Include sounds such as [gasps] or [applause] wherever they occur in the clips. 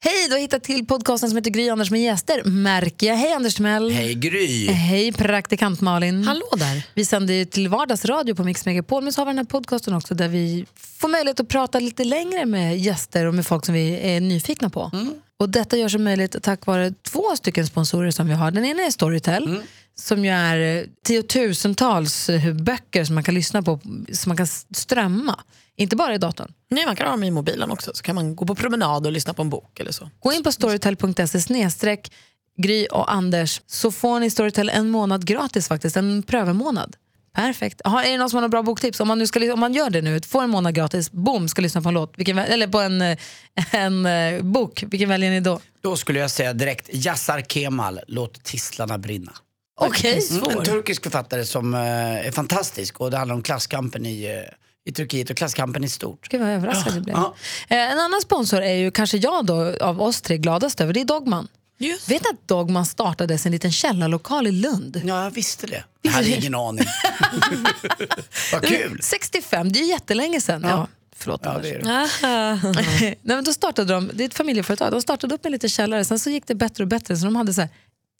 Hej, du har hittat till podcasten som heter Gry Anders med gäster, märker jag. Hej Anders Timell. Hej Gry! Hej praktikant Malin. Hallå där. Vi sänder ju till vardagsradio på Mix Megapol men så har vi den här podcasten också där vi får möjlighet att prata lite längre med gäster och med folk som vi är nyfikna på. Och detta görs möjligt tack vare två stycken sponsorer som vi har. Den ena är Storytel som ju är tiotusentals böcker som man kan lyssna på, som man kan strömma. Inte bara i datorn. Nej, man kan ha dem i mobilen också, så kan man gå på promenad och lyssna på en bok eller så. Gå in på storytel.se snedstreck Gry och Anders så får ni Storytel en månad gratis faktiskt, en prövemånad. Perfekt. Har, är det någon som har några bra boktips? Om man, nu ska, om man gör det nu, får en månad gratis, boom, ska lyssna på en låt, vilken, eller på en, eh, [laughs] en eh, bok, vilken väljer ni då? Då skulle jag säga direkt Yassar Kemal, Låt tistlarna brinna. Okej. Mm, en turkisk författare som eh, är fantastisk och det handlar om klasskampen i, i Turkiet och klasskampen i stort. Gud vad överraskad jag blev. Ja. Eh, En annan sponsor är ju kanske jag då, av oss tre gladast över, det är Dogman. Just. Vet att Dogman startades en liten källarlokal i Lund? Ja, jag visste det. [laughs] Jag hade ingen aning. [laughs] Vad kul! 65, det är ju jättelänge sedan. Ja. förlåt Ja, det det. [laughs] Nej, men då startade de, det är ett familjeföretag, de startade upp en liten källare, sen så gick det bättre och bättre. Så de hade så här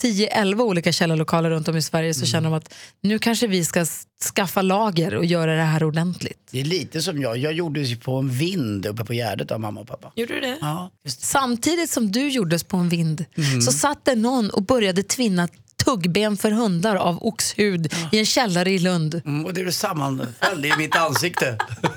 10-11 olika källarlokaler runt om i Sverige. Så känner de att nu kanske vi ska skaffa lager och göra det här ordentligt. Det är lite som jag. Jag gjorde ju på en vind uppe på Gärdet av mamma och pappa. Gjorde du det? Ja, det. Samtidigt som du gjordes på en vind så satt det någon och började tvinna tuggben för hundar av oxhud i en källare i Lund. Mm, och det är sammanföll i mitt ansikte. [laughs]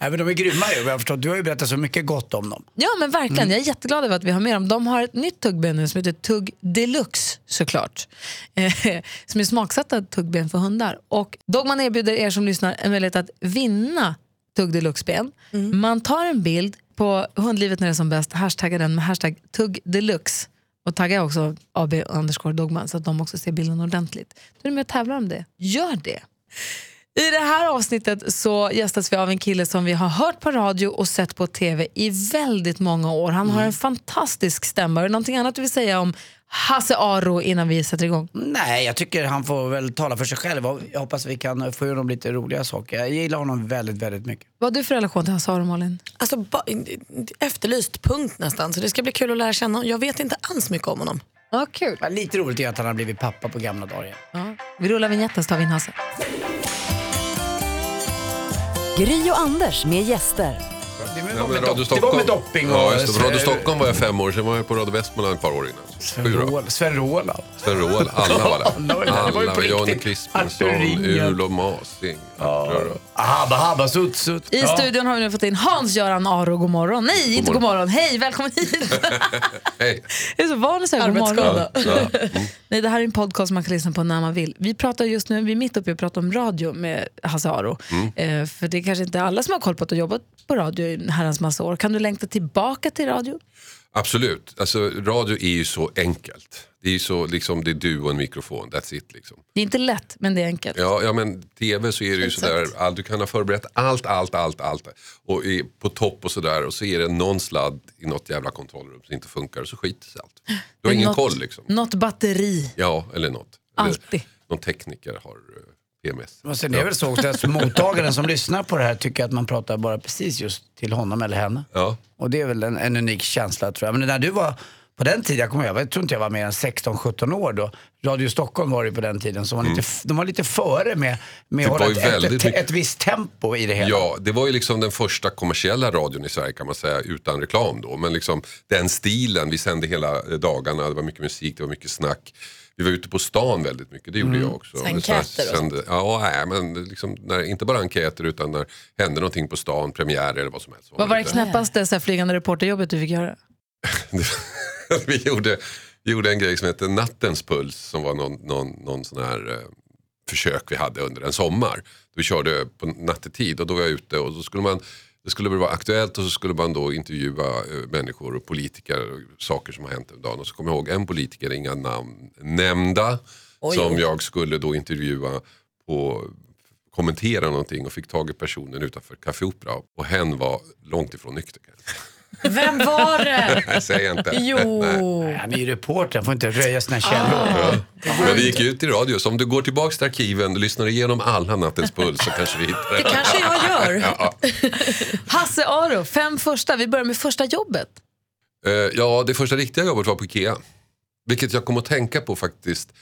Nej, men de är grymma ju. Jag förstår. Du har ju berättat så mycket gott om dem. Ja men verkligen, jag är jätteglad över att vi har med dem. De har ett nytt tuggben nu som heter Tugg Deluxe såklart. [laughs] Eh, som är smaksatta tuggben för hundar. Och Dogman erbjuder er som lyssnar en möjlighet att vinna Tugg Deluxe-ben. Man tar en bild på hundlivet när det är som bäst, hashtaggar den med hashtag Tugg Deluxe. Och taggar också AB underscore Dogman så att de också ser bilden ordentligt. Då är du med och tävlar om det. Gör det! I det här avsnittet så gästas vi av en kille som vi har hört på radio och sett på tv i väldigt många år. Han har en fantastisk stämma. Är det någonting annat du vill säga om Hasse Aro innan vi sätter igång? Nej, jag tycker han får väl tala för sig själv. Jag hoppas vi kan få ur honom lite roliga saker. Jag gillar honom väldigt, väldigt mycket. Vad har du för relation till Hasse Aro, Malin? Alltså, ba- efterlyst punkt nästan, så det ska bli kul att lära känna honom. Jag vet inte alls mycket om honom. Ja, kul. Men Lite roligt är att han har blivit pappa på gamla dagar igen. Ja. Vi rullar vignetten så tar vi in Hasse. Gry och Anders med gäster. Var, Ja, med, Radio dopp, det Stockholm. var med dopping och... Ja, just det. Radio Stockholm var jag fem år, sen var jag på Radio Västmanland ett par år innan. Sven Sju då. Roland. Sven Roland. Sven alla var där. [laughs] Alla. Det var ju på Alla, Johnny riktigt. Ulo Masing. Ja. Habba, habba, sutt, sutt. I studion har vi nu fått in Hans-Göran Aro, god morgon. Nej, inte god morgon. Hej, välkommen hit. [laughs] Hej. Jag är så van att säga god morgon. Mm. Nej, det här är en podcast man kan lyssna på när man vill. Vi pratar just nu, vi är mitt uppe i att prata om radio med Hasse Aro. Mm. Eh, för det är kanske inte alla som har koll på att du har jobbat på radio i en herrans massa år. Kan du längta tillbaka till radio? Absolut. Alltså, radio är ju så enkelt. Det är ju så, liksom, det är du och en mikrofon, that's it. Liksom. Det är inte lätt, men det är enkelt. Ja, ja, men tv så är det ju sådär, all, du kan ha förberett allt, allt, allt, allt. Och är på topp och sådär och så är det någon sladd i något jävla kontrollrum som inte funkar och så skiter sig allt. Du har ingen något, koll liksom. Något batteri. Ja, eller något. Eller Alltid. någon tekniker har eh, PMS. Och sen är det väl så också att mottagaren som lyssnar på det här tycker att man pratar bara precis just till honom eller henne. Ja. Och det är väl en, en unik känsla tror jag. Men när du var på den tiden, jag kommer ihåg, jag tror inte jag var mer än 16-17 år då. Radio Stockholm var det på den tiden, så var lite, f- de var lite före med, med Mm. Att hålla ett, ett, ett visst tempo i det hela. Ja, det var ju liksom den första kommersiella radion i Sverige kan man säga utan reklam då. Men liksom den stilen, vi sände hela eh, dagarna, det var mycket musik, det var mycket snack. Vi var ute på stan väldigt mycket, det gjorde jag också. Så enkäter och Sände, Ja, nej, men liksom, när, inte bara enkäter utan när det hände någonting på stan, premiärer eller vad som helst. Vad var det knäppaste så här, [laughs] flygande reporterjobbet du fick göra? vi, gjorde, vi gjorde en grej som hette Nattens puls som var någon, någon, någon sån här eh, försök vi hade under en sommar. Vi körde på nattetid och då var jag ute och så skulle man det skulle vara aktuellt och så skulle man då intervjua eh, människor och politiker och saker som har hänt under dagen. Och så kommer jag ihåg en politiker, inga namn nämnda, som jag skulle då intervjua på kommentera någonting och fick tag i personen utanför Café Opera och hen var långt ifrån nykter. Vem var det? [laughs] Nej, säger jag inte. Jo. Han är ju reporter, han får inte röja sina källor. Men det gick ut i radio, så om du går tillbaka till arkiven och lyssnar igenom alla Nattens puls så kanske vi hittar Det kanske jag gör. Hasse Aro, fem första. Vi börjar med första jobbet. Eh, ja, det första riktiga jobbet var på Ikea. Vilket jag kom att tänka på faktiskt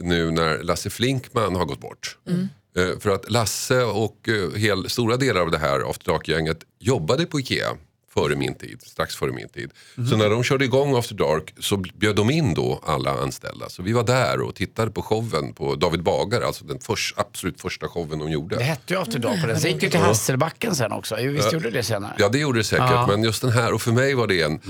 nu när Lasse Flinkman har gått bort. Eh, för att Lasse och eh, hel, stora delar av det här After Dark-gänget jobbade på Ikea före min tid, strax före min tid. Så när de körde igång After Dark så bjöd de in då alla anställda. Så vi var där och tittade på showen på David Bagare, alltså den förs, absolut första showen de gjorde. Det hette ju After Dark på den. Sen gick ju till Hasselbacken sen också. Visst gjorde det senare? Ja det gjorde det säkert, Ja. men just den här, och för mig var det en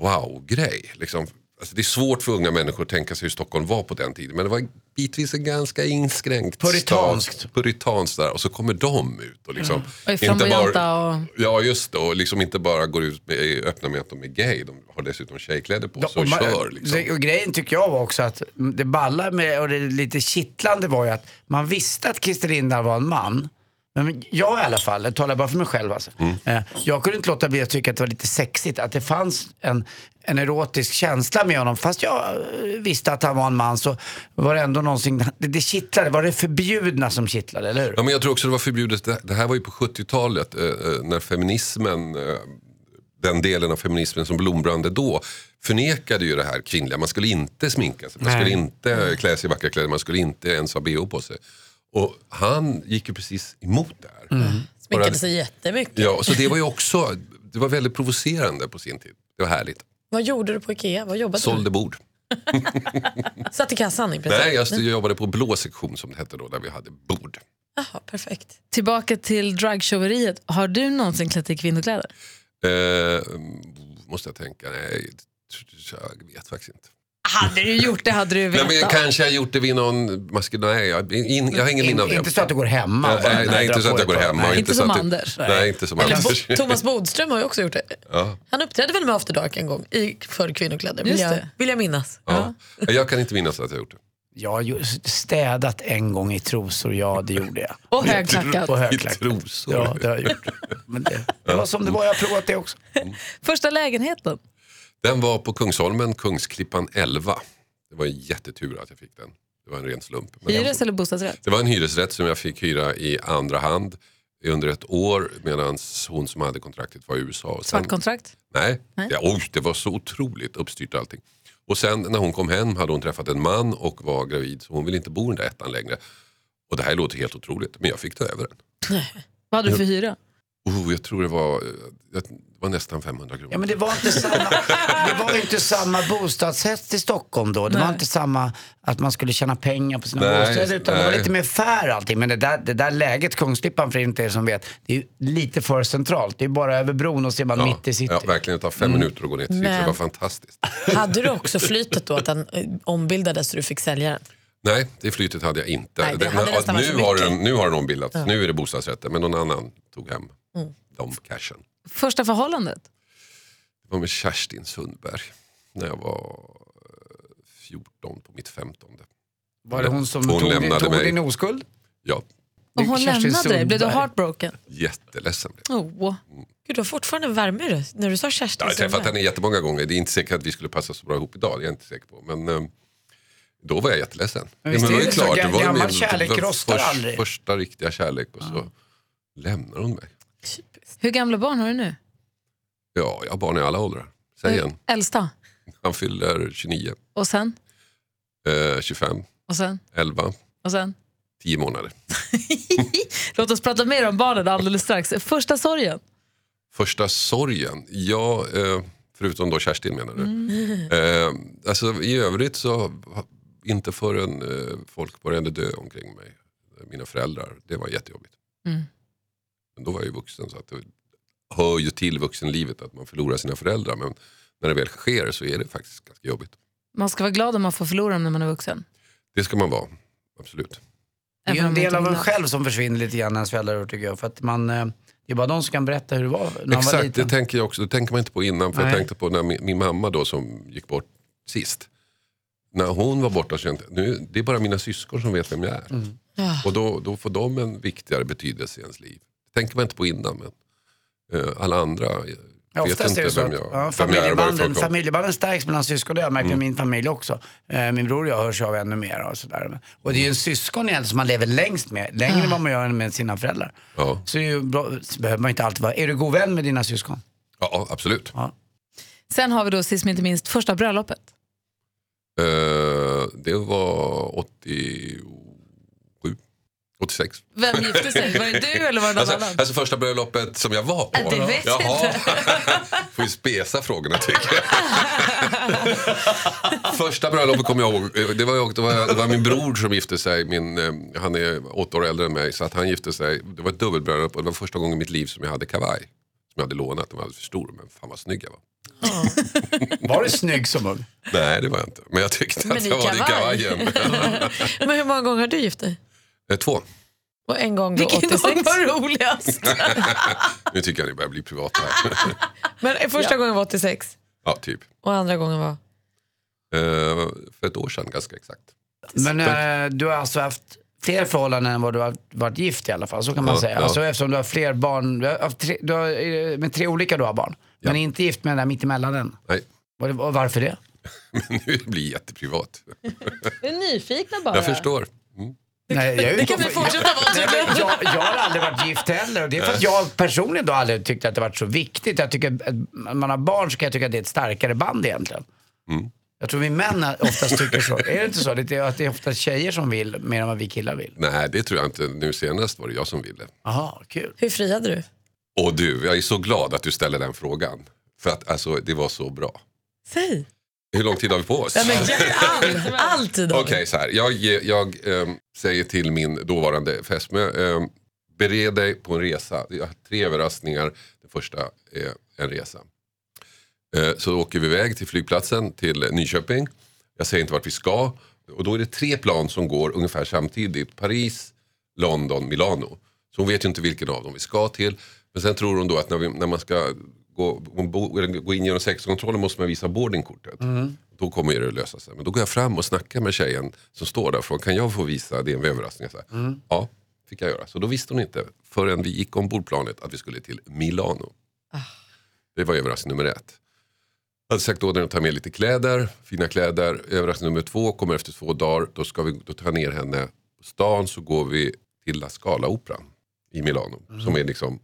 wow-grej. Liksom. Alltså, det är svårt för unga människor att tänka sig hur Stockholm var på den tiden, men det var bitvis en ganska inskränkt Puritanskt. stad. Puritanskt där, och så kommer de ut. Och liksom, Och är flamboyanta och... Ja just det, och liksom inte bara går ut med, öppna med att de är gay, de har dessutom tjejkläder på sig och, och man- kör. Liksom. det- och grejen tycker jag var också att det balla med och det lite kittlande var ju att man visste att Christer Lindarw var en man. Men jag i alla fall, jag talar bara för mig själv alltså. Mm. Eh, Jag kunde inte låta bli att tycka att det var lite sexigt. Att det fanns en, en erotisk känsla med honom. Fast jag eh, visste att han var en man så var det ändå någonting, det, det kittlade. Var det förbjudna som kittlade, eller hur? Ja, men jag tror också det var förbjudet, det, här var ju på 70-talet eh, när feminismen, den delen av feminismen som blombrande då, förnekade ju det här kvinnliga. Man skulle inte sminka sig, man Nej. skulle inte klä sig i vackra kläder, man skulle inte ens ha bh på sig. Och han gick ju precis emot det här. Sminkade Bara- sig jättemycket. Ja, så det var ju också, det var väldigt provocerande på sin tid. Det var härligt. Vad gjorde du på Ikea? Vad jobbade Sålde bord. du? [laughs] Satt i kassan i princip? Nej, jag st- jobbade på blå sektion som det hette då, där vi hade bord. Jaha, perfekt. Tillbaka till dragshoweriet. Har du någonsin klätt i kvinnokläder? Eh, måste jag tänka, nej, jag vet faktiskt inte. Hade du gjort det hade du Nej, vetat. men jag kanske har gjort det vid någon maskulin... Nej, jag, in, jag har ingen minne av det. Inte så att du går hemma bara Nej, nej, inte så att jag går hemma. Nej. Inte så som att Anders. Nej, inte som Eller Anders. Bo- Thomas Bodström har ju också gjort det. Ja, Han uppträdde väl med After Dark en gång i för kvinnokläder, vill Just jag, det. vill jag minnas. ja. Jag kan inte minnas att jag har gjort det. Jag har städat en gång i trosor, ja det gjorde jag. Och högklackat. Och I högklackat. trosor. Ja, det har jag gjort. Men det, det var som det var, jag har provat det också. Första lägenheten. Den var på Kungsholmen, Kungsklippan 11. Det var en jättetur att jag fick den. Det var en ren slump. Men Hyres eller bostadsrätt? Det var en hyresrätt som jag fick hyra i andra hand under ett år medan hon som hade kontraktet var i USA. Och sen- Svart kontrakt? Nej, Nej. Ja, oj, det var så otroligt uppstyrt allting. Och sen när hon kom hem hade hon träffat en man och var gravid så hon ville inte bo i den där ettan längre. Och det här låter helt otroligt men jag fick ta över den. [laughs] Vad hade du för hyra? Oh, jag tror det var, eh, det var nästan 500 kronor. Ja, men det var inte samma, det var inte samma bostadsrätt i Stockholm då. Det var Nej. inte samma att man skulle tjäna pengar på sina Nej, bostäder. Utan det var nej. lite mer fair allting. Men det där, det där läget, Kungsklippan för inte er som vet, det är lite för centralt. Det är bara över bron och så är man ja, mitt i city. Ja, verkligen, det tar fem minuter att gå ner till city. Det Men- var fantastiskt. Hade du också flytet då att den eh, ombildades så du fick sälja den? Nej, det flytet hade jag inte. Nej, det hade varit nu, har den, nu har den ombildats, nu är det bostadsrätter men någon annan tog hem de cashen. Första förhållandet? Det var med Kerstin Sundberg när jag var eh, 14 på mitt 15. Var det hon som Hon tog, lämnade tog mig. din oskuld? Ja, Och hon Kerstin lämnade dig? Blev du heartbroken? jätteledsen blev. Oh. Gud, du har fortfarande värme i röst när du sa Kerstin Jag har träffat henne jättemånga gånger. Det är inte säkert att vi skulle passa så bra ihop idag. Det är jag inte säker på. Men eh, då var jag jätteledsen. Men visst det är det klart. ga- var gammal min- kärlek det rostar aldrig. Första riktiga kärlek och så lämnar hon mig. Hur gamla barn har du nu? Ja, jag har barn i alla åldrar. Säg igen. Äldsta? Han fyller 29, Och sen? eh, 25, Och sen? 11, Och sen? 10 månader. [laughs] Låt oss prata mer om barnen alldeles strax. Första sorgen? Första sorgen? Ja, eh, förutom då Kerstin menar du. Eh, alltså, I övrigt så, inte förrän eh, folk började dö omkring mig. Mina föräldrar, det var jättejobbigt. Mm. Men då var jag ju vuxen så att det hör ju till vuxenlivet att man förlorar sina föräldrar. Men när det väl sker så är det faktiskt ganska jobbigt. Man ska vara glad om man får förlora dem när man är vuxen. Det ska man vara, absolut. Det är ju en del av en själv som försvinner lite grann när ens föräldrar tycker jag. För att man, eh, det är bara de som kan berätta hur det var när man var Exakt, liten. det tänker jag också. Det tänker man inte på innan. För Nej. jag tänkte på när min, min mamma då som gick bort sist. När hon var borta så kände jag nu, det är bara mina syskon som vet vem jag är. Och då, då får de en viktigare betydelse i ens liv. Det tänker man inte på innan men eh, alla andra eh, Ja, vet oftast inte är det så vem att jag, ja, vem jag familjebanden, Mm. familjebanden stärks mellan syskon. Det har jag märkt i min familj också. Eh, min bror och jag hörs av ännu mer. Och, sådär. och det är ju en syskon egentligen som man lever längst med. Längre än vad man gör med sina föräldrar. Ja. Så, bra, så behöver man inte alltid vara... Är du god vän med dina syskon? Ja, absolut. Ja. Sen har vi då sist men inte minst första bröllopet. Eh, det var 87, 86. Vem gifte sig? Var det du [laughs] eller var det någon Alltså, annan? alltså första bröllopet som jag var på. Äh, det vet jag Jaha. [laughs] Får ju spesa frågorna tycker jag. [laughs] första bröllopet kommer jag ihåg. Det var, det, var, det var min bror som gifte sig. Min, eh, han är åtta år äldre än mig. Så att han gifte sig. Det var ett dubbelbröllop och det var första gången i mitt liv som jag hade kavaj. Som jag hade lånat. Den var alldeles för stor. Men fan vad snygg jag var. Var du snygg som ung? Nej det var jag inte. Men jag tyckte Men att jag var det i kavaj. kavajen. Men hur många gånger har du gift dig? Eh, Två. Och en gång då Vilken 86? gång var roligast? [laughs] Nu tycker jag ni börjar bli privata här. [laughs] Men första gången var 86 ja, typ. och andra gången var? Eh, för ett år sedan ganska exakt. Men eh, du har alltså haft fler förhållanden än vad du har varit gift i alla fall. Så kan man Ja, säga. ja. Alltså, eftersom du har fler barn. Du har tre, du har, eh, med tre olika du har barn. Men inte gift med den där mittemellan än. Nej, Och, och varför det? [laughs] men nu blir det jätteprivat. Vi är nyfikna bara. Jag förstår. Nej, jag Det kan vi fortsätta vara tydligen. jag, jag har aldrig varit gift heller. Och det är för att jag personligen då aldrig tyckt att det varit så viktigt. Jag tycker att man har barn så kan jag tycka att det är ett starkare band egentligen. Mm. Jag tror vi män oftast tycker så. Är det inte så? Det är, att det är ofta tjejer som vill mer än vad vi killar vill. Nej, det tror jag inte. Nu senast var det jag som ville. Jaha, kul. Hur friade du? Och du, jag är så glad att du ställer den frågan. För att alltså, det var så bra. Säg. Hur lång tid har vi på oss? Nej, men all, alltid Okej, David. så här. Jag, jag ehm, säger till min dåvarande fästmö, ehm, bered dig på en resa. Jag har tre överraskningar. Den första är en resa. Eh, så åker vi iväg till flygplatsen till Nyköping. Jag säger inte vart vi ska. Och då är det tre plan som går ungefär samtidigt. Paris, London, Milano. Så hon vet ju inte vilken av dem vi ska till. Men sen tror hon då att när, vi, när man ska gå, gå in genom säkerhetskontrollen måste man visa boardingkortet. Då kommer det att lösa sig. Men då går jag fram och snackar med tjejen som står där och frågar kan jag få visa, det är en överraskning. Så här, Ja, fick jag göra. Så då visste hon inte förrän vi gick ombord planet att vi skulle till Milano. Det var överraskning nummer ett. Jag hade sagt åt att ta med lite kläder, fina kläder. Överraskning nummer två kommer efter två dagar. Då ska vi då jag ner henne på stan så går vi till La Scala-operan i Milano. Som är liksom.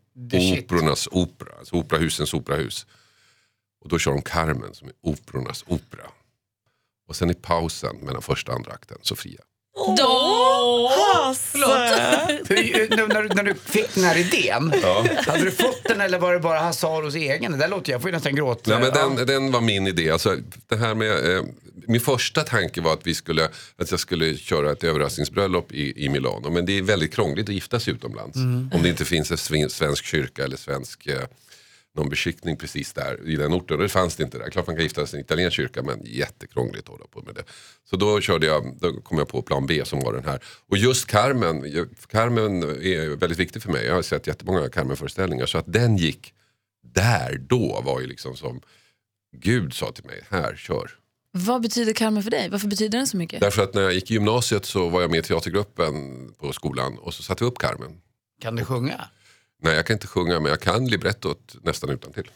Operornas opera, alltså operahusens operahus. Och då kör de Carmen som är operornas opera. Och sen i pausen mellan första och andra akten fria. Hur, [laughs] nu, när, du, när du fick den här idén, hade du fått den eller var det bara Hasse Aros egen? Det där låter, jag får ju nästan gråta. Nej, men Ja. den, den var min idé. Alltså, det här med, eh, min första tanke var att, vi skulle, att jag skulle köra ett överraskningsbröllop i, i Milano. Men det är väldigt krångligt att gifta sig utomlands. Om det inte finns en svensk kyrka eller svensk eh, någon beskickning precis där i den orten. Och det fanns det inte där. Klart man kan gifta sig i en italiensk kyrka men jättekrångligt att hålla på med det. Så då, körde jag, då kom jag på plan B som var den här. Och just Carmen, Carmen är väldigt viktig för mig. Jag har sett jättemånga Carmen-föreställningar. Så att den gick där då var ju liksom som Gud sa till mig, här kör. Vad betyder Carmen för dig? Varför betyder den så mycket? Därför att när jag gick i gymnasiet så var jag med i teatergruppen på skolan och så satte vi upp Carmen. Kan du sjunga? Nej jag kan inte sjunga men jag kan librettot nästan utan till.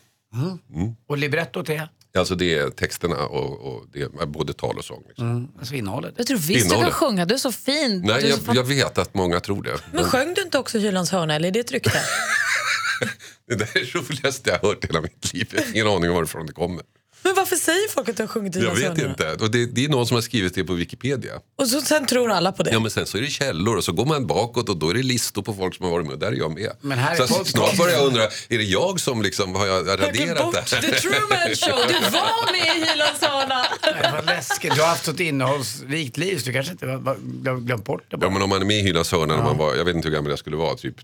Och librettot är? Alltså det är texterna och, och det är både tal och sång. Liksom. Alltså innehållet? Jag tror visst du kan Innehållet. sjunga, du är så fin. Nej, jag, så jag vet att många tror det. Men sjöng du inte också Hylands hörna eller är det ett rykte? [laughs] Det där är det roligaste jag har hört i hela mitt liv. Jag har ingen aning om varifrån det kommer. Men varför säger folk att du har sjungit Jag Hylands vet hörna? inte. Och det, det är någon som har skrivit det på Wikipedia. Och så, sen tror alla på det. Ja men sen så är det källor och så går man bakåt och då är det listor på folk som har varit med. Där är jag med. Men här är så podcast. snart börjar jag undra, är det jag som liksom har jag raderat bort det The här? Truman Show, du var med i Hylands hörna. Nej, vad läskigt. Du har haft ett innehållsrikt liv så du kanske inte har har glöm- glömt bort det Ja bara. men om man är med i Hylands hörna när man var, jag vet inte hur gammal jag skulle vara, typ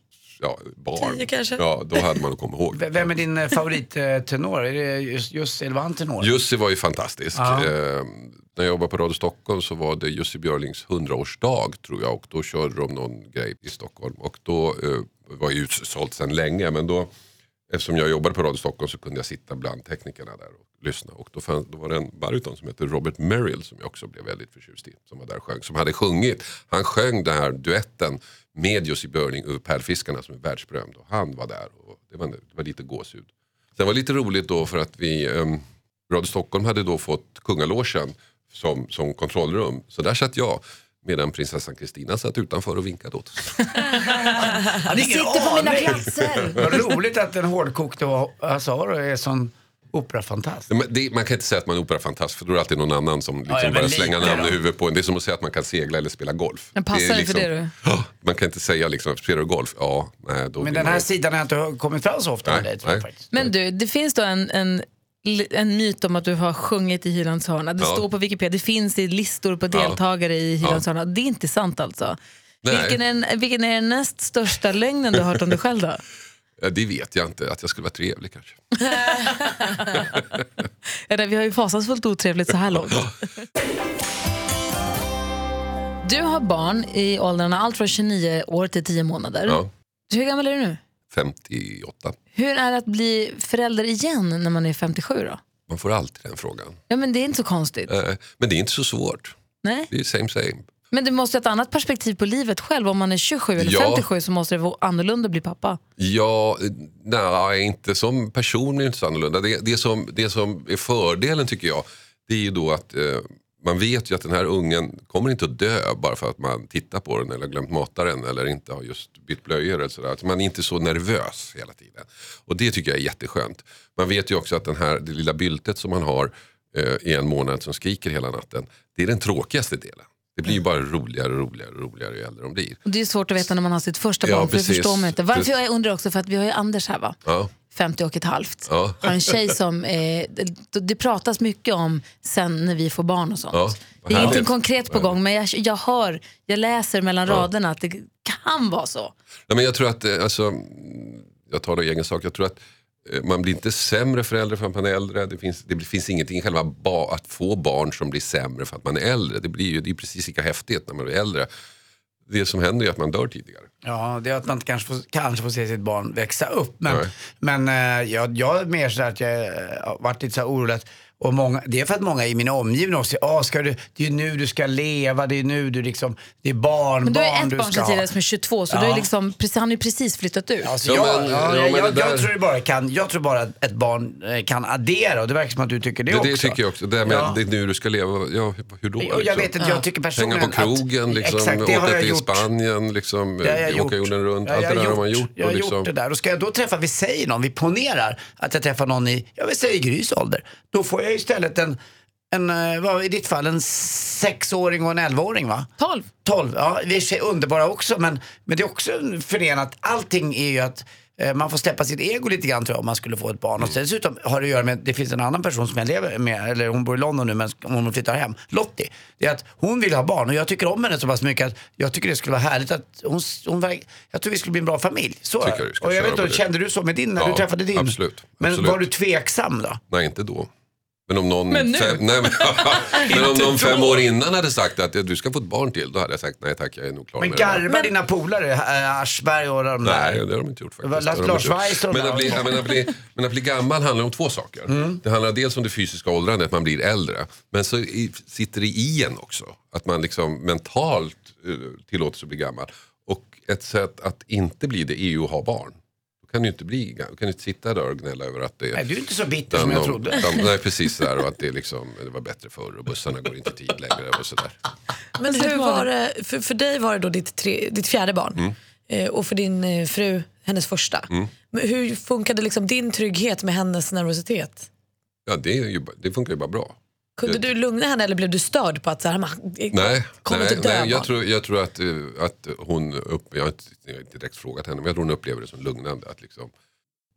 ja, barn. Tio kanske? Ja, då hade man att komma ihåg. V- Vem är din eh, favorittenor? Är det just eller var han tenor? Jussi var ju fantastisk. Eh, när jag jobbade på Radio Stockholm så var det Jussi Björlings 100-årsdag tror jag och då körde de någon grej i Stockholm och då eh, var ju utsålt sedan länge men då eftersom jag jobbade på Radio Stockholm så kunde jag sitta bland teknikerna där och lyssna. Och då, fann, då var det en baryton som heter Robert Merrill som jag också blev väldigt förtjust i. Som var där och sjöng, som hade sjungit. Han sjöng den här duetten med Jussi Björling över Pärlfiskarna som är världsberömd. Och han var där och det var, det var lite gåshud. Sen var det lite roligt då för att vi, um, Radio Stockholm hade då fått kungalogen som, som kontrollrum. Så där satt jag medan prinsessan Kristina satt utanför och vinkade åt oss. [laughs] Vi sitter på mina platser. [laughs] Vad roligt att den hårdkokte Asaro är sån operafantast. Men det, man kan inte säga att man är operafantast för då är det alltid någon annan som liksom Ja, ja, börjar slänga namn då. i huvudet på en. Det är som att säga att man kan segla eller spela golf. Men passar är det för det du? [gasps] Ja, Man kan inte säga liksom, spelar du golf? Ja, nej, då Men den man här inte. sidan har inte kommit fram så ofta med Nej, dig. Tror jag, nej. faktiskt. Men du, det finns då en, en, en myt om att du har sjungit i Hylands hörna. Det Ja. står på Wikipedia, det finns i listor på Ja. deltagare i Hylands hörna. Det är inte sant alltså. Nej. Vilken är, vilken är den näst största lögnen du har hört om dig själv då? [laughs] Ja, det vet jag inte, att jag skulle vara trevlig kanske. [laughs] Eller, vi har ju fasansfullt otrevligt så här långt. Du har barn i åldrarna allt från 29 år till 10 månader. Ja, Hur gammal är du nu? 58. Hur är det att bli förälder igen när man är 57 då? Man får alltid den frågan. Ja, men det är inte så konstigt. Eh, Men det är inte så svårt. Nej. Det är same same. Men du måste ha ett annat perspektiv på livet själv. Om man är 27 eller Ja. 57 så måste det vara annorlunda att bli pappa. Ja, eh, nej, inte som person är det inte så annorlunda. Det, det, som, det som är fördelen tycker jag, det är ju då att eh, man vet ju att den här ungen kommer inte att dö bara för att man tittar på den eller glömt mata den eller inte har just bytt blöjor eller sådär. Att man är inte så nervös hela tiden. Och det tycker jag är jätteskönt. Man vet ju också att den här, det lilla byltet som man har eh, i en månad som skriker hela natten, det är den tråkigaste delen. Det blir ju bara roligare och roligare och roligare ju äldre de blir. Och det är svårt att veta när man har sitt första Ja, barn, för det förstår man inte. Varför jag undrar också, för att vi har ju Anders här va? Ja. 50 och ett halvt. Ja. Har en tjej som, eh, det, det pratas mycket om sen när vi får barn och sånt. Ja, det är ingenting konkret på gång men jag, jag hör, jag läser mellan raderna att det kan vara så. Nej, men jag tror att, eh, alltså, jag tar det i egen sak, jag tror att eh, man blir inte sämre förälder för att man är äldre. Det finns, det finns ingenting i själva ba, att få barn som blir sämre för att man är äldre. Det blir ju det är precis lika häftigt när man blir äldre. Det som händer är att man dör tidigare. Ja, det är att man inte kanske får, kanske får se sitt barn växa upp. Men, Nej. men eh, jag, jag är mer så att jag eh, har varit lite så orolig. att- Och många, det är för att många i min omgivning också säger, ah, ska du, det är nu du ska leva, det är nu du liksom, det är barn, Men du har ett du barn ska sedan ha. tidigare som är 22 så Ja. du är liksom, precis, han har ju precis flyttat ut. Alltså, Ja, jag, men- ja, ja, jag, men jag, det jag där- tror bara kan, jag tror bara att ett barn eh, kan addera och det verkar som att du tycker det, Det, också. det tycker jag också. Det, med, Ja. det är nu du ska leva. Ja, hur då? Och jag liksom? vet inte, jag tycker personligen Hänga på krogen, att, liksom, exakt, det har åka jag till gjort. Spanien, liksom, åka gjort. jorden runt. Allt det där har gjort. man gjort. Jag har och liksom, gjort det där. Och ska jag då träffa, vi säger någon, vi ponerar att jag träffar någon i, jag vill säga i Grys ålder. Då får jag istället en, en eh, vad, i ditt fall, en sexåring och en elvaåring va? 12. 12, ja vi är underbara också men, men det är också förenat, allting är ju att eh, man får släppa sitt ego lite grann tror jag om man skulle få ett barn. Och Mm. dessutom har det att göra med, det finns en annan person som jag lever med, eller hon bor i London nu men hon flyttar hem, Lottie. Det är att hon vill ha barn och jag tycker om henne så pass mycket att jag tycker det skulle vara härligt att hon, hon jag tror vi skulle bli en bra familj. Så Tycker ska och jag vet inte, kände du så med din när Ja, du träffade din? absolut, Men absolut. var du tveksam då? Nej, inte då. Men om någon, Men fem, nej, men, [laughs] men om någon fem år innan hade sagt att du ska få ett barn till, då hade jag sagt nej tack, jag är nog klar Men med det där. garvar dina polare, äh, Aschberg och de där? Nej, det har de inte gjort faktiskt. Lars Lars. Weiss och men, att bli, men, att bli, men att bli gammal handlar om två saker. Mm. Det handlar dels om det fysiska åldrandet, man blir äldre. Men så i, sitter det i en också. Att man liksom mentalt uh, tillåter sig att bli gammal. Och ett sätt att inte bli det är ju att ha barn. Kan du inte, bli, du kan inte sitta där och gnälla över att det är Nej, du är inte så bitter som jag de- trodde. De, nej precis där och att det, liksom, det var bättre förr och bussarna går inte tid längre och sådär. Men hur var det, för, för dig var det då ditt, tre, ditt fjärde barn Mm. eh, och för din eh, fru hennes första. Men hur funkade liksom din trygghet med hennes nervositet? Ja, det, är ju, det funkar ju bara bra. Kunde Jag- du lugna henne eller blev du störd på att så här, man, Nej, kommer nej, inte dö nej jag, tror, jag tror att, eh, att hon, upp, jag har inte, jag har inte direkt frågat henne, men jag tror hon upplever det som lugnande. Att liksom,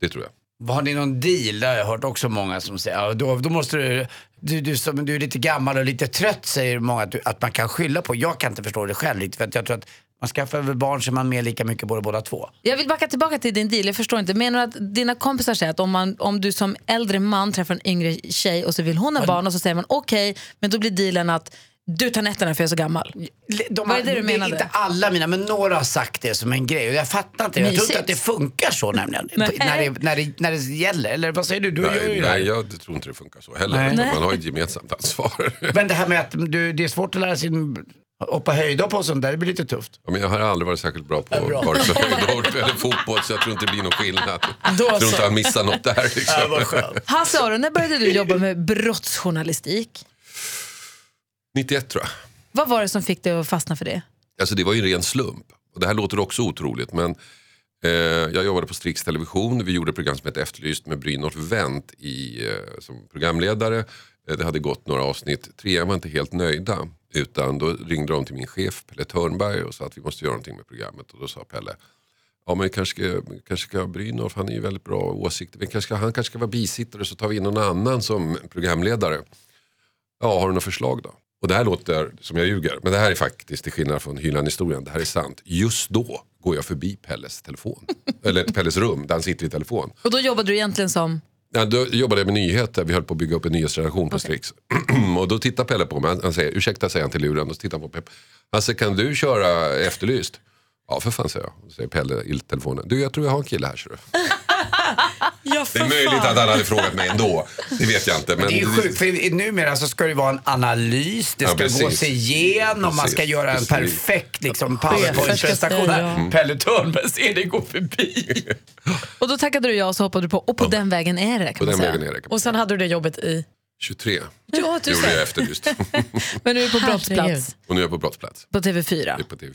det tror jag. Har ni någon deal? Det har jag hört också många som säger. Ja, då, då måste du, du, du, som, du är lite gammal och lite trött säger många att, du, att man kan skylla på. Jag kan inte förstå det själv. För att jag tror att man skaffar väl barn så är man med lika mycket båda, båda två. Jag vill backa tillbaka till din deal. Jag förstår inte. Menar du att dina kompisar säger att om, man, om du som äldre man träffar en yngre tjej och så vill hon ha barn och så säger man okej, men då blir dealen att du tar nätterna för jag är så gammal. De Vad är det du menade? Inte alla mina, men några har sagt det som en grej. Och jag fattar inte det. Jag tror inte att det funkar så nämligen. När, det, när, det, när det gäller. Eller vad säger du? Du Nej, nej, jag tror inte det funkar så heller. Man har ett gemensamt ansvar. Men det här med att du, det är svårt att lära sig hoppa höjdhopp och sånt där, det blir lite tufft. Ja, men jag har aldrig varit särskilt bra på bra. vare sig [laughs] höjdhopp eller fotboll så jag tror inte det blir någon skillnad. Då Jag tror inte han missar något där. Liksom. Ja. Hasse Aron, när började du jobba med brottsjournalistik? 91 tror jag. Vad var det som fick dig att fastna för det? Alltså det var ju en ren slump. Och det här låter också otroligt men eh, jag jobbade på Strix Television. Vi gjorde ett program som hette Efterlyst med Brynolf Wendt i, eh, som programledare. Eh, det hade gått några avsnitt. Trean var inte helt nöjda. Utan då ringde de till min chef Pelle Törnberg och sa att vi måste göra någonting med programmet. Och då sa Pelle, ja men kanske ska, kanske ska Brynolf, han är ju väldigt bra åsikter. Men kanske han kanske ska vara bisittare så tar vi in någon annan som programledare. Ja, har du några förslag då? Och det här låter som jag ljuger, men det här är faktiskt till skillnad från hyllan-historien, det här är sant. Just då går jag förbi Pelles telefon, eller Pelles rum där han sitter i telefon. Och då jobbade du egentligen som... Ja, då jobbade jag med nyheter, vi höll på att bygga upp en nyhetsredaktion på Strix. [clears throat] och då tittar Pelle på mig, han- han säger ursäkta säger han till luren, och så tittar han på Pep. Alltså kan du köra Efterlyst? Ja för fan säger jag, säger Pelle i telefonen. Du jag tror jag har en kille här ser du. Ja, Det är möjligt att han hade frågat mig ändå, det vet jag inte. Men Det är ju sjukt, för numera så ska det vara en analys, det Ja, ska precis. gås igenom, man ska Precis, göra en precis. perfekt liksom, powerpoint-prestation. här. Pelle Törnberg ser det gå förbi. [laughs] Och då tackade du ja och så hoppade du på. Och på den vägen är det kan På man den säga. vägen är det. Och sen hade du det jobbet i... 23 Ja, du gjorde jag. Efterlyst. [laughs] Men nu är du på brottsplats. och nu är jag på brottsplats. På Det är TV4. på TV4.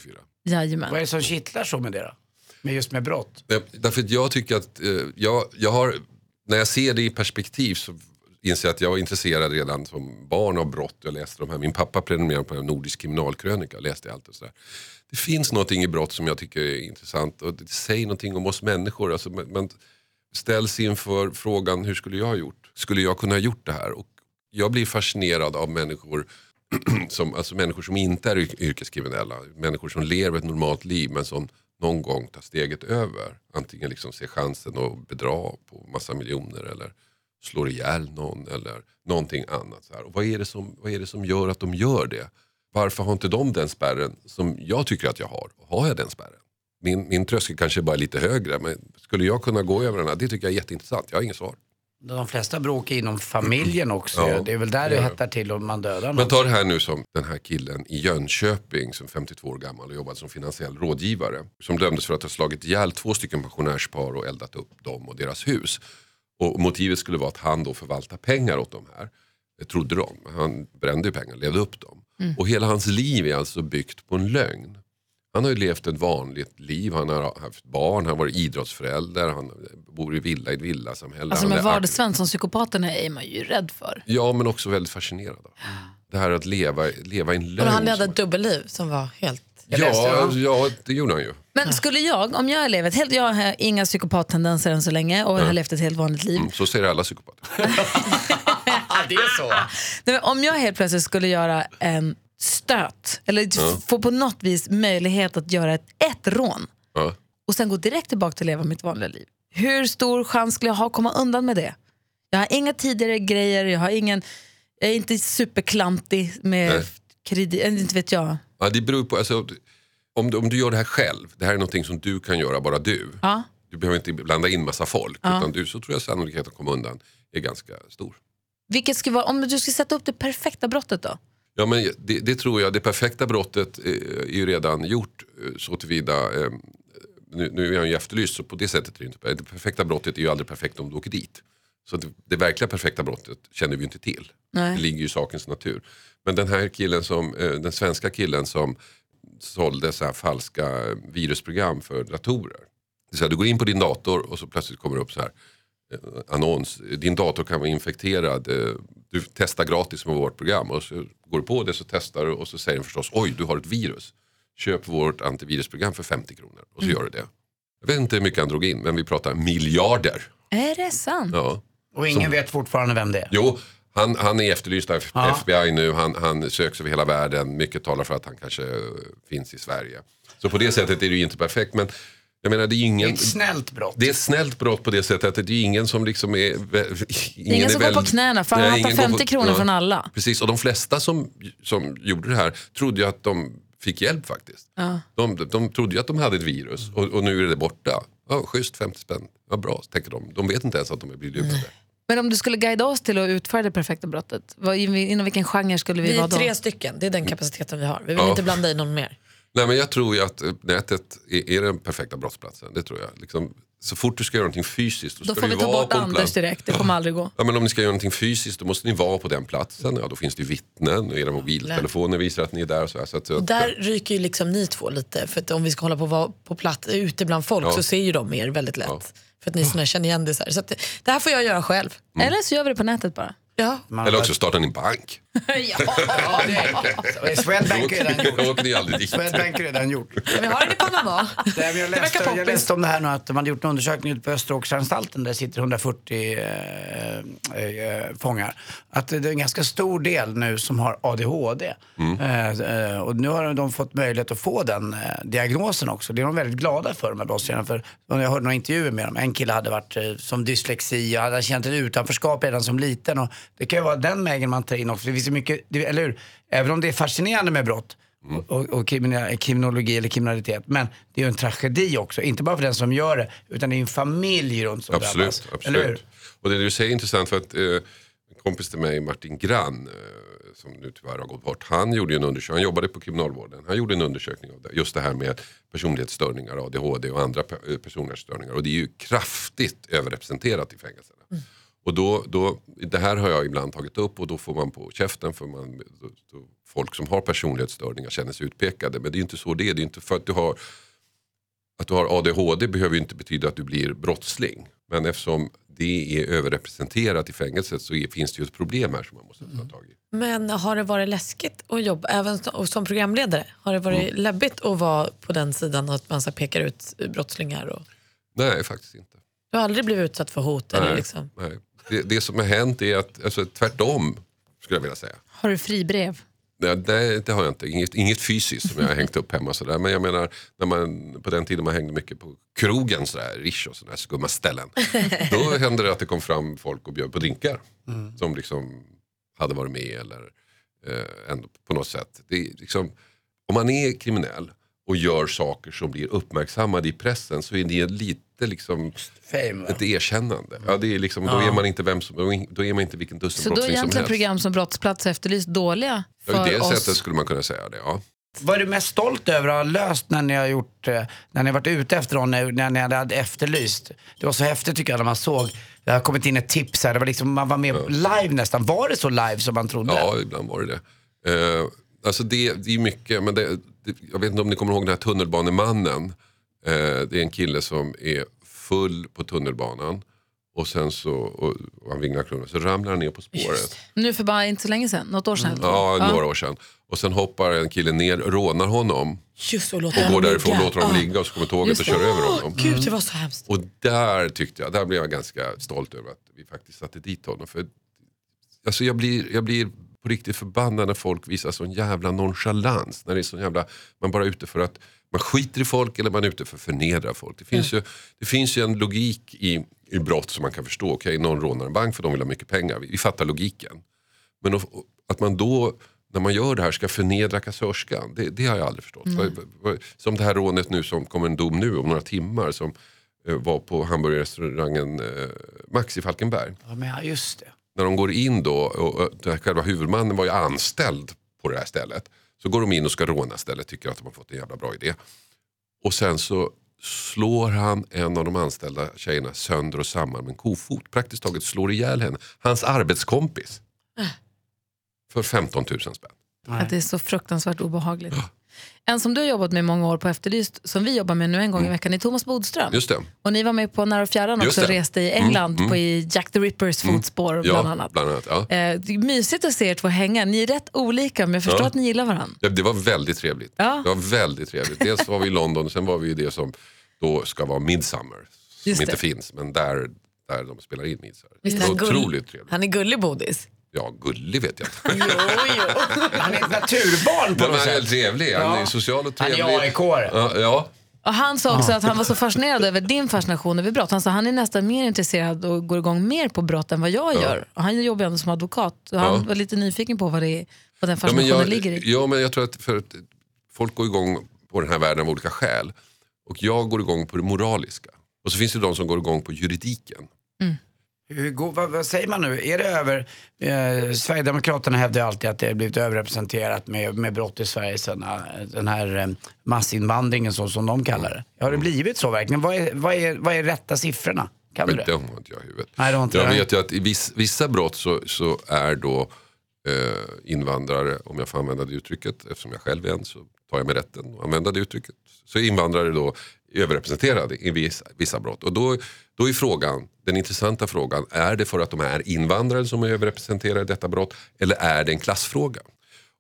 Jajamän. Vad är det som kittlar så med det då? Men just med brott? Eh, därför att jag tycker att eh, jag, jag har, när jag ser det i perspektiv så inser jag att jag var intresserad redan som barn av brott. Jag läste de här, min pappa prenumererade på en nordisk kriminalkrönika, jag läste allt och sådär. Det finns någonting i brott som jag tycker är intressant och det säger någonting om oss människor. Alltså, man, ställs inför frågan, hur skulle jag ha gjort? Skulle jag kunna ha gjort det här? Och jag blir fascinerad av människor [clears throat] som, alltså människor som inte är yrkeskriminella. Människor som lever ett normalt liv men som någon gång ta steget över. Antingen liksom se chansen att bedra på massa miljoner eller slår ihjäl någon eller någonting annat. Så här. Och vad, är det som, vad är det som gör att de gör det? Varför har inte de den spärren som jag tycker att jag har? Har jag den spärren? Min, min tröskel kanske bara är lite högre men skulle jag kunna gå över den här? Det tycker jag är jätteintressant. Jag har inget svar. De flesta bråk är inom familjen också. Ja, det är väl där det hettar till och man dödar Men någon. ta det här nu som den här killen i Jönköping som 52 år gammal och jobbade som finansiell rådgivare. Som dömdes för att ha slagit ihjäl två stycken pensionärspar och eldat upp dem och deras hus. Och motivet skulle vara att han då förvaltar pengar åt de här. Det trodde de. Han brände ju pengar, levde upp dem. Och hela hans liv är alltså byggt på en lögn. Han har ju levt ett vanligt liv, han har haft barn, han har varit idrottsförälder, han bor i villa i ett villasamhälle. Alltså Han med är vardagssvensson psykopaterna är man ju rädd för. Ja men också väldigt fascinerad av. Det här att leva, leva i en lögn. Och han som- ett dubbelliv som var helt... Ja, ja, det gjorde han ju. Men skulle jag, om jag lever ett helt, jag har inga psykopattendenser än så länge och har levt ett helt vanligt liv. Mm, så säger alla psykopater. [laughs] [laughs] det är så. Nej, men om jag helt plötsligt skulle göra en stöt eller få på något vis möjlighet att göra ett, ett rån Ja. och sen gå direkt tillbaka till att leva mitt vanliga liv. Hur stor chans skulle jag ha att komma undan med det? Jag har inga tidigare grejer, jag, har ingen, jag är inte superklantig med Nej. kredit, äh, inte vet jag. Ja, det beror på, alltså, om, du, om du gör det här själv, det här är någonting som du kan göra, bara du. Ja. Du behöver inte blanda in massa folk. Utan du, så tror jag sannolikheten att komma undan är ganska stor. Vilket skulle vara, om du skulle sätta upp det perfekta brottet då? Ja, men det, det tror jag, det perfekta brottet eh, är ju redan gjort eh, så tillvida. Eh, nu, nu är jag ju efterlyst så på det sättet är det inte Det perfekta brottet är ju aldrig perfekt om du åker dit. Så det, det verkliga perfekta brottet känner vi inte till. Nej. Det ligger ju i sakens natur. Men den här killen som, eh, den svenska killen som sålde så här falska virusprogram för datorer. Det så här, du går in på din dator och så plötsligt kommer det upp så här eh, annons. Din dator kan vara infekterad. Du testar gratis med vårt program. Och så går du på det så testar du och så säger den förstås oj du har ett virus. Köp vårt antivirusprogram för 50 kronor. Och så gör du det. Jag vet inte hur mycket han drog in men vi pratar miljarder. Är det sant? Ja. Och ingen vet fortfarande vem det är. Jo, han, han är efterlyst av Ja. FBI nu. Han, han söks över hela världen. Mycket talar för att han kanske finns i Sverige. Så på det sättet är det ju inte perfekt. Men Jag menar det är ju Det är ingen... ett snällt brott. Det är ett snällt brott på det sättet att det är ingen som liksom är... Ingen, Ingen är som går väl- på knäna för han ingen går 50 kronor från alla. Precis, och de flesta som, som gjorde det här trodde ju att de fick hjälp faktiskt. De, de trodde ju att de hade ett virus och, och nu är det borta. Ja, schysst, 50 spänn. Ja, bra, tänker de. De vet inte ens att de är blivit lurade. Men om du skulle guida oss till att utföra det perfekta brottet, vad, inom vilken genre skulle vi, Vi vara är då? tre stycken, det är den kapaciteten vi har. Vi vill Ja. inte blanda i någon mer. Nej, men jag tror ju att eh, nätet är, är den perfekta brottsplatsen. Det tror jag. Liksom, så fort du ska göra någonting fysiskt då Då ska får du vi ta bort Anders direkt, det kommer aldrig gå. Ja, men om ni ska göra någonting fysiskt då måste ni vara på den platsen. Ja, då finns det ju vittnen och era mobiltelefoner visar att ni är där. Och så här, så att, Och där ryker ju liksom ni två lite. För att om vi ska hålla på att vara på plats ute bland folk Ja. så ser ju de er väldigt lätt. Ja. För att ni såna kändisar. Så att det, det här får jag göra själv. Eller så gör vi det på nätet bara. Ja. Eller också startar ni en bank. [laughs] Ja, det är Swedbank är redan gjort. Åker ni aldrig dit. Swedbank är redan gjort. Vi har den i Panama. Nej, men jag, Det läste, verkar jag läste om det här nu att man gjort en undersökning ute på Österåkersanstalten där det sitter 140 eh, eh, fångar. Att det är en ganska stor del nu som har ADHD. Eh, eh, och nu har de fått möjlighet att få den eh, diagnosen också. Det är de väldigt glada för de här brottslingarna. För jag hörde några intervjuer med dem. En kille hade varit eh, som dyslexi och hade känt ett utanförskap redan som liten. Och det kan ju vara den vägen man tar in också. Finns ju mycket, det- eller hur? Även om det är fascinerande med brott och, och, och kriminologi eller kriminalitet. Men det är ju en tragedi också. Inte bara för den som gör det, utan det är en familj runt som Absolut, drabbas. Eller hur? absolut. Och det du säger är intressant för att eh, en kompis till mig, Martin Grann, eh, som nu tyvärr har gått bort, han gjorde ju en undersökning, han jobbade på kriminalvården, han gjorde en undersökning av det, just det här med personlighetsstörningar, ADHD och andra pe- personlighetsstörningar. Och det är ju kraftigt överrepresenterat i fängelserna. Och då, då, det här har jag ibland tagit upp och då får man på käften för man, då, då, folk som har personlighetsstörningar känner sig utpekade. Men det är inte så det är, det är inte för att du har att du har ADHD behöver ju inte betyda att du blir brottsling. Men eftersom det är överrepresenterat i fängelset så är, finns det ju ett problem här som man måste ta tag i. Men har det varit läskigt att jobba, även som- programledare? Har det varit Mm. läbbigt att vara på den sidan att man så pekar ut brottslingar? Och... Nej, faktiskt inte. Du har aldrig blivit utsatt för hot? Eller Nej, liksom? nej. Det, det som har hänt är att, alltså, tvärtom skulle jag vilja säga. Har du fribrev? Nej, det, det har jag inte. Inget, inget fysiskt som jag har hängt upp hemma. Sådär. Men jag menar, när man, på den tiden man hängde mycket på krogen, sådär, Rish och sådana skumma ställen. då [laughs] hände det att det kom fram folk och bjöd på drinkar. Som liksom hade varit med eller eh, ändå på något sätt. Det liksom, om man är kriminell och gör saker som blir uppmärksammade i pressen så är det lite liksom Fame, ett erkännande. Ja, det är liksom, då, är man inte vem som, då är man inte vilken Så då är dussinbrottsling som egentligen helst. program som Brottsplats Efterlyst dåliga Ja, för I det oss? sättet skulle man kunna säga det. Ja. Vad är du mest stolt över att ha löst när ni har gjort, eh, när ni har varit ute efter någon, när, när ni hade efterlyst? Det var så häftigt tycker jag när man såg, det har kommit in ett tips här, det var liksom, man var med live nästan. Var det så live som man trodde? Ja, ibland var det det. Eh, alltså det, det är mycket, men det, jag vet inte om ni kommer ihåg den här tunnelbanemannen. Eh, det är en kille som är full på tunnelbanan och sen så, och, och han vinglar klungan, så ramlar han ner på spåret. Nu för bara inte så länge sedan, något år sedan. Mm. Ja, några år sedan. Och sen hoppar en kille ner, rånar honom Just och låter och går därifrån, ligga. låter honom ligga och så kommer tåget och kör över honom. Gud, det var så hemskt. Och där tyckte jag, där blev jag ganska stolt över att vi faktiskt satte dit honom. För, alltså jag, blir, jag blir på riktigt förbannad när folk visar sån jävla nonchalans. När det är sån jävla, man bara är ute för att man skiter i folk eller man är ute för att förnedra folk. Det finns, ju, det finns ju en logik i, i brott som man kan förstå. Okej, någon rånar en bank för de vill ha mycket pengar. Vi, vi fattar logiken. Men att, att man då när man gör det här ska förnedra kassörskan, det, det har jag aldrig förstått. Vad- Som det här rånet nu som kommer en dom nu om några timmar som eh, var på hamburgerrestaurangen eh, Max i Falkenberg. Ja, men ja, just det. När de går in då, och, och själva huvudmannen var ju anställd på det här stället. Så går de in och ska råna stället, tycker att de har fått en jävla bra idé. Och sen så slår han en av de anställda tjejerna sönder och samman med en kofot. Praktiskt taget slår ihjäl henne. Hans arbetskompis. För 15 000 spänn. Att det är så fruktansvärt obehagligt. En som du har jobbat med i många år på Efterlyst, som vi jobbar med nu en gång i veckan, är Thomas Bodström. Mm. Just det. Och ni var med på Nära och fjärran också, det. reste i England Mm, på i Jack the Rippers fotspår Ja, bland annat. Bland annat ja. Eh, det är mysigt att se er två hänga. Ni är rätt olika men jag förstår Ja. att ni gillar varandra. Ja, det var väldigt trevligt. Ja. Det var väldigt trevligt. Dels var vi i London och sen var vi i det som då ska vara Midsummer. Som Just inte det. finns, men där, där de spelar in Midsummer. Visst otroligt trevligt. Han är gullig bodis. Ja, gullig vet jag inte. Jo, jo. Han är ett naturbarn på Men något han är sätt. trevlig, han Ja. är social och Han är trevlig. AIK-are. Ja, ja. Och han sa också att han var så fascinerad över din fascination över brott. Han sa att han är nästan mer intresserad och går igång mer på brott än vad jag gör. Och han jobbar ju ändå som advokat. Och han Ja. var lite nyfiken på vad, det är, vad den Ja men, fascinationen jag, ligger i. ja, men jag tror att, för att folk går igång på den här världen av olika skäl. Och jag går igång på det moraliska. Och så finns det de som går igång på juridiken. Hur går, vad, vad säger man nu? Är det över... Eh, Sverigedemokraterna hävdar alltid att det har blivit överrepresenterat med, med brott i Sverige sen eh, den här eh, massinvandringen så som de kallar det. Har det blivit så verkligen? Vad är, vad är, vad är rätta siffrorna? Kan du Men det? de har inte jag i huvudet. Nej, det inte jag jag. vet ju att i viss, vissa brott så, så är då eh, invandrare, om jag får använda det uttrycket, eftersom jag själv är en så tar jag mig rätten att använda det uttrycket. Så är invandrare då överrepresenterade i vissa, vissa brott. Och då, då är frågan, den intressanta frågan, är det för att de är invandrare som är överrepresenterade i detta brott eller är det en klassfråga?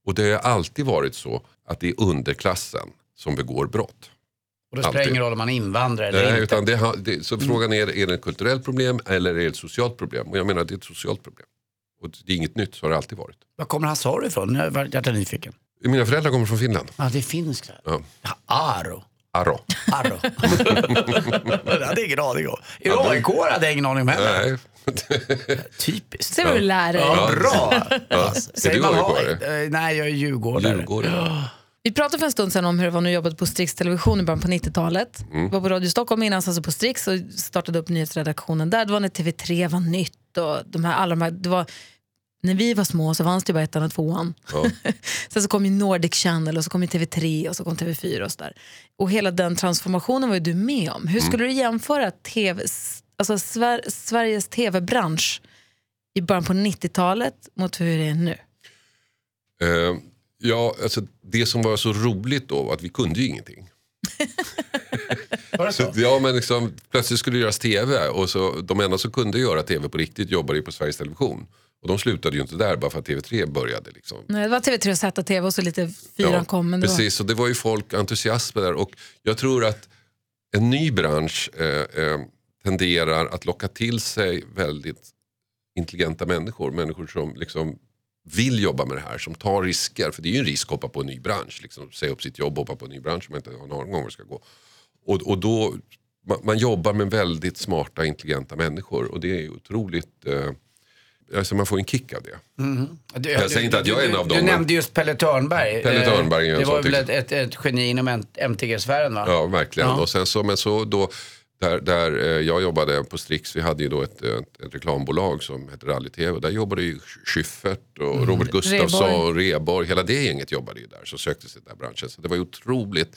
Och det har alltid varit så att det är underklassen som begår brott. Och det spelar alltid. ingen roll om man är invandrare eller Nej, inte. utan det, det, så frågan är, är det ett kulturellt problem eller är det ett socialt problem? Och jag menar det är ett socialt problem. Och det är inget nytt, så har det alltid varit. Var kommer Hazar ifrån? Jag är nyfiken. Mina föräldrar kommer från Finland. Ja, det är finskt. Ja, Aro. Arro. Aro. det [laughs] hade ingen aning om. Är du aik hade jag ingen aning om heller. Nej. Typiskt. Ser du lär dig. Ja, bra. Ja. Är Säger du AIK-are? ha- eh, Nej, jag är djurgårdare. Djurgårdare. Vi pratade för en stund sedan om hur det var när du jobbade på Strix Television i början på 90-talet. Mm. Var på Radio Stockholm innan, alltså på Strix och startade upp nyhetsredaktionen där. Det var när TV3 var nytt och de här, alla de här, det var, när vi var små så fanns det bara ettan och tvåan. Ja. [laughs] Sen så kom ju Nordic Channel och så kom ju TV3 och så kom TV4 och sådär. Och hela den transformationen var ju du med om. Hur skulle du jämföra TV, alltså Sver, Sveriges tv-bransch i början på 90-talet mot hur det är nu? Eh, ja, alltså, det som var så roligt då var att vi kunde ju ingenting. [laughs] Så, ja, men liksom, plötsligt skulle det göras tv och så, de enda som kunde göra tv på riktigt jobbade ju på Sveriges Television. Och de slutade ju inte där bara för att TV3 började. Liksom. Nej, det var TV3 och ZTV och så lite fyran kom. Det var... precis, och det var ju folk entusiasm där. Och jag tror att en ny bransch eh, eh, tenderar att locka till sig väldigt intelligenta människor. Människor som liksom vill jobba med det här, som tar risker. För det är ju en risk att hoppa på en ny bransch. Liksom, säga upp sitt jobb och hoppa på en ny bransch som man inte har en aning om var det ska gå. Och, och då, man, man jobbar med väldigt smarta, intelligenta människor. Och det är otroligt... Eh, alltså man får en kick av det. Du, Jag säger inte att jag är en av dem, Du nämnde just Pelle Törnberg. Pelle Eh, Törnberg är en Det var väl ett, typ. ett, ett geni inom MTG-sfären va? Ja, verkligen. Ja. Och sen så, men så då, där, där eh, jag jobbade på Strix, vi hade ju då ett, ett, ett reklambolag som hette Rally-TV. Där jobbade ju Schyffert och Robert Gustafsson, Rheborg. Reborg. Hela det gänget jobbade ju där. Så sökte sig till den branschen. Så det var ju otroligt,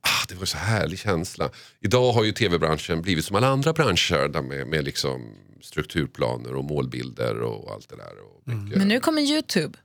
ah, det var så härlig känsla. Idag har ju tv-branschen blivit som alla andra branscher där med, med liksom strukturplaner och målbilder och allt det där. Och mycket. Men nu kommer Youtube.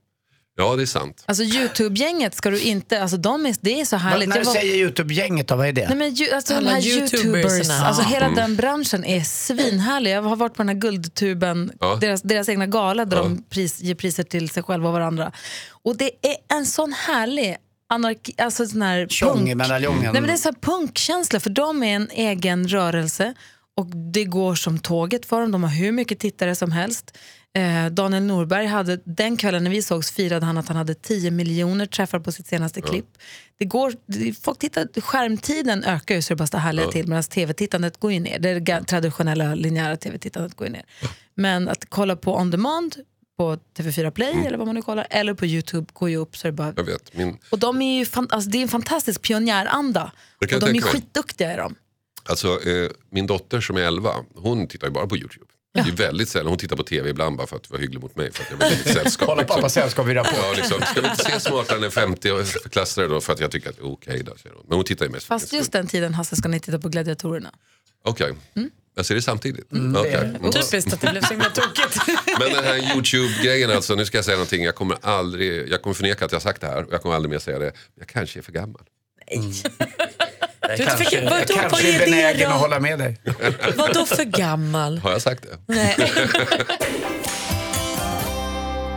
Ja, det är sant. Alltså Youtube-gänget ska du inte, alltså de är, det är så härligt. när Jag du var- säger Youtube-gänget då, vad är det? Nej, men ju, alltså de Alla här YouTubersarna. youtubers, alltså hela Mm. den branschen är svinhärlig. Jag har varit på den här guldtuben, Ja. deras, deras egna gala där Ja. de pris, ger priser till sig själva och varandra. Och det är en sån härlig anarki, alltså sån här Tjong i punk. medaljongen. Nej, men det är så här punkkänsla för de är en egen rörelse och det går som tåget för dem. De har hur mycket tittare som helst. Eh, Daniel Norberg hade, den kvällen när vi sågs firade han att han hade 10 miljoner träffar på sitt senaste klipp. Det går, folk tittar, skärmtiden ökar ju så det bara står härliga till medan tv-tittandet går ju ner. Det ga- traditionella linjära tv-tittandet går ju ner. [laughs] Men att kolla på on demand på TV4 Play eller vad man nu kollar, eller på Youtube går ju upp så det bara Jag vet. Min, och de är ju fan, alltså det är en fantastisk pionjäranda. Och de är mig. skitduktiga är de. Alltså, eh, min dotter som är 11, hon tittar ju bara på YouTube. Det är väldigt sällan, hon tittar på tv ibland bara för att vara hygglig mot mig. För att jag vill lite [laughs] sällskap. Kolla liksom. pappa sällskap vid rapport. Ja, liksom, ska vi inte se smartare än en 50-klassare då för att jag tycker att det är okej då, säger hon. Men hon tittar ju mest Fast just den tiden Hasse ska ni titta på Gladiatorerna. Okej, jag ser det samtidigt. Okej. Mm. Typiskt att det blev så himla tokigt. [laughs] Men den här YouTube-grejen alltså, nu ska jag säga någonting. Jag kommer aldrig, jag kommer förneka att jag har sagt det här och jag kommer aldrig mer säga det. Jag kanske är för gammal. Jag [laughs] Du kanske, fick- jag vadå, kanske vad är benägen då? att hålla med dig. [laughs] Vadå för gammal? Har jag sagt det? Nej.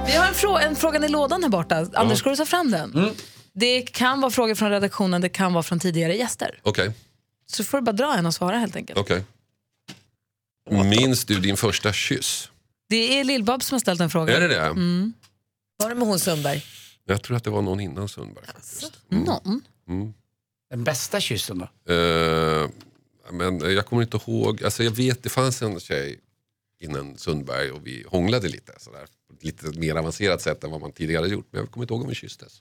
Vi har en, frå en fråga i lådan här borta. Anders, ska du ta fram den? Mm. Det kan vara frågor från redaktionen, det kan vara från tidigare gäster. Okej, Så får du bara dra en och svara helt enkelt. okej. Minns du din första kyss? Det är Lill-Babs som har ställt en fråga. Är det det? Mm. Var det med hon Sundberg? Jag tror att det var någon innan Sundberg. faktiskt. Mm. Någon? Mm. Den bästa kyssen då? Eh, men jag kommer inte ihåg, alltså jag vet det fanns en tjej innan Sundberg och vi hånglade lite. Sådär, lite mer avancerat sätt än vad man tidigare gjort. Men jag kommer inte ihåg om vi kysstes.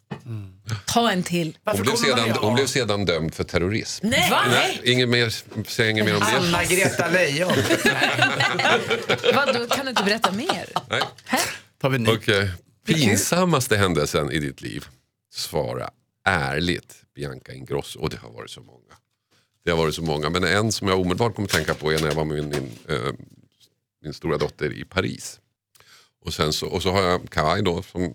Ta en till. Hon blev, sedan, hon blev sedan dömd för terrorism. Nej! Nej, inget mer, säg inget mer om det. Anna-Greta Leijon. [laughs] Vadå, kan du inte berätta mer? Nej. Tar vi ny. Okej. Pinsammaste händelsen i ditt liv? Svara ärligt, Bianca Ingrosso. Och det har varit så många. Det har varit så många. Men en som jag omedelbart kommer tänka på är när jag var med min, eh, min stora dotter i Paris. Och, sen så, och så har jag kavaj då som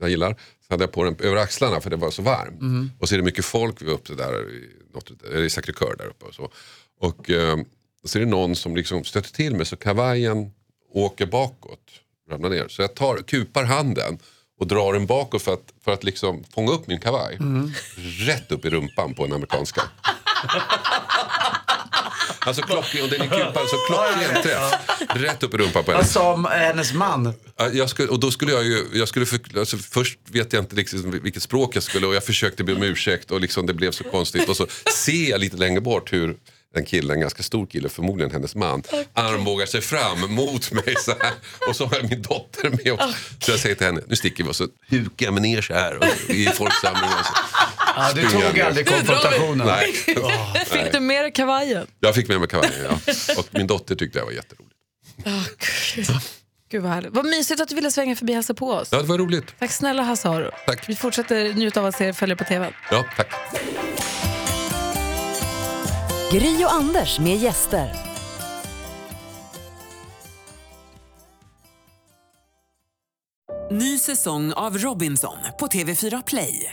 jag gillar. Så hade jag på den över axlarna för det var så varmt. Och så är det mycket folk uppe där i, i Sacré-Cœur där uppe. Och så, och, eh, så är det någon som liksom stöter till mig så kavajen åker bakåt. Ramlar ner. Så jag tar, kupar handen och drar den bakåt för att, för att liksom fånga upp min kavaj. Rätt upp i rumpan på en amerikanska. [laughs] Alltså klockren, och den är kupad så klockren träff. Rätt upp i rumpan på henne. Vad sa hennes man? Ja, Jag skulle, och då skulle jag ju, jag skulle för, alltså först vet jag inte liksom vilket språk jag skulle och jag försökte be om ursäkt och liksom det blev så konstigt. Och så ser jag lite längre bort hur en kille, en ganska stor kille, förmodligen hennes man, armbågar sig fram mot mig så här. Och så har jag min dotter med. Och, så jag säger till henne, nu sticker vi och så hukar jag mig ner så här och, i folksamlingen. Och så. Ja, du tog aldrig konfrontationen. Nej. [laughs] [laughs] Fick du med dig kavajen? Jag fick med mig kavajen, ja. [laughs] Och min dotter tyckte jag var jätteroligt. Gud vad härligt. Vad mysigt att du ville svänga förbi och hälsa på oss. Ja, det var roligt. Tack snälla Hasse Aro. Tack. Vi fortsätter njuta av att se dig följa på TV. Ja, tack. Gry och Anders med gäster. Ny säsong av Robinson på TV4 Play.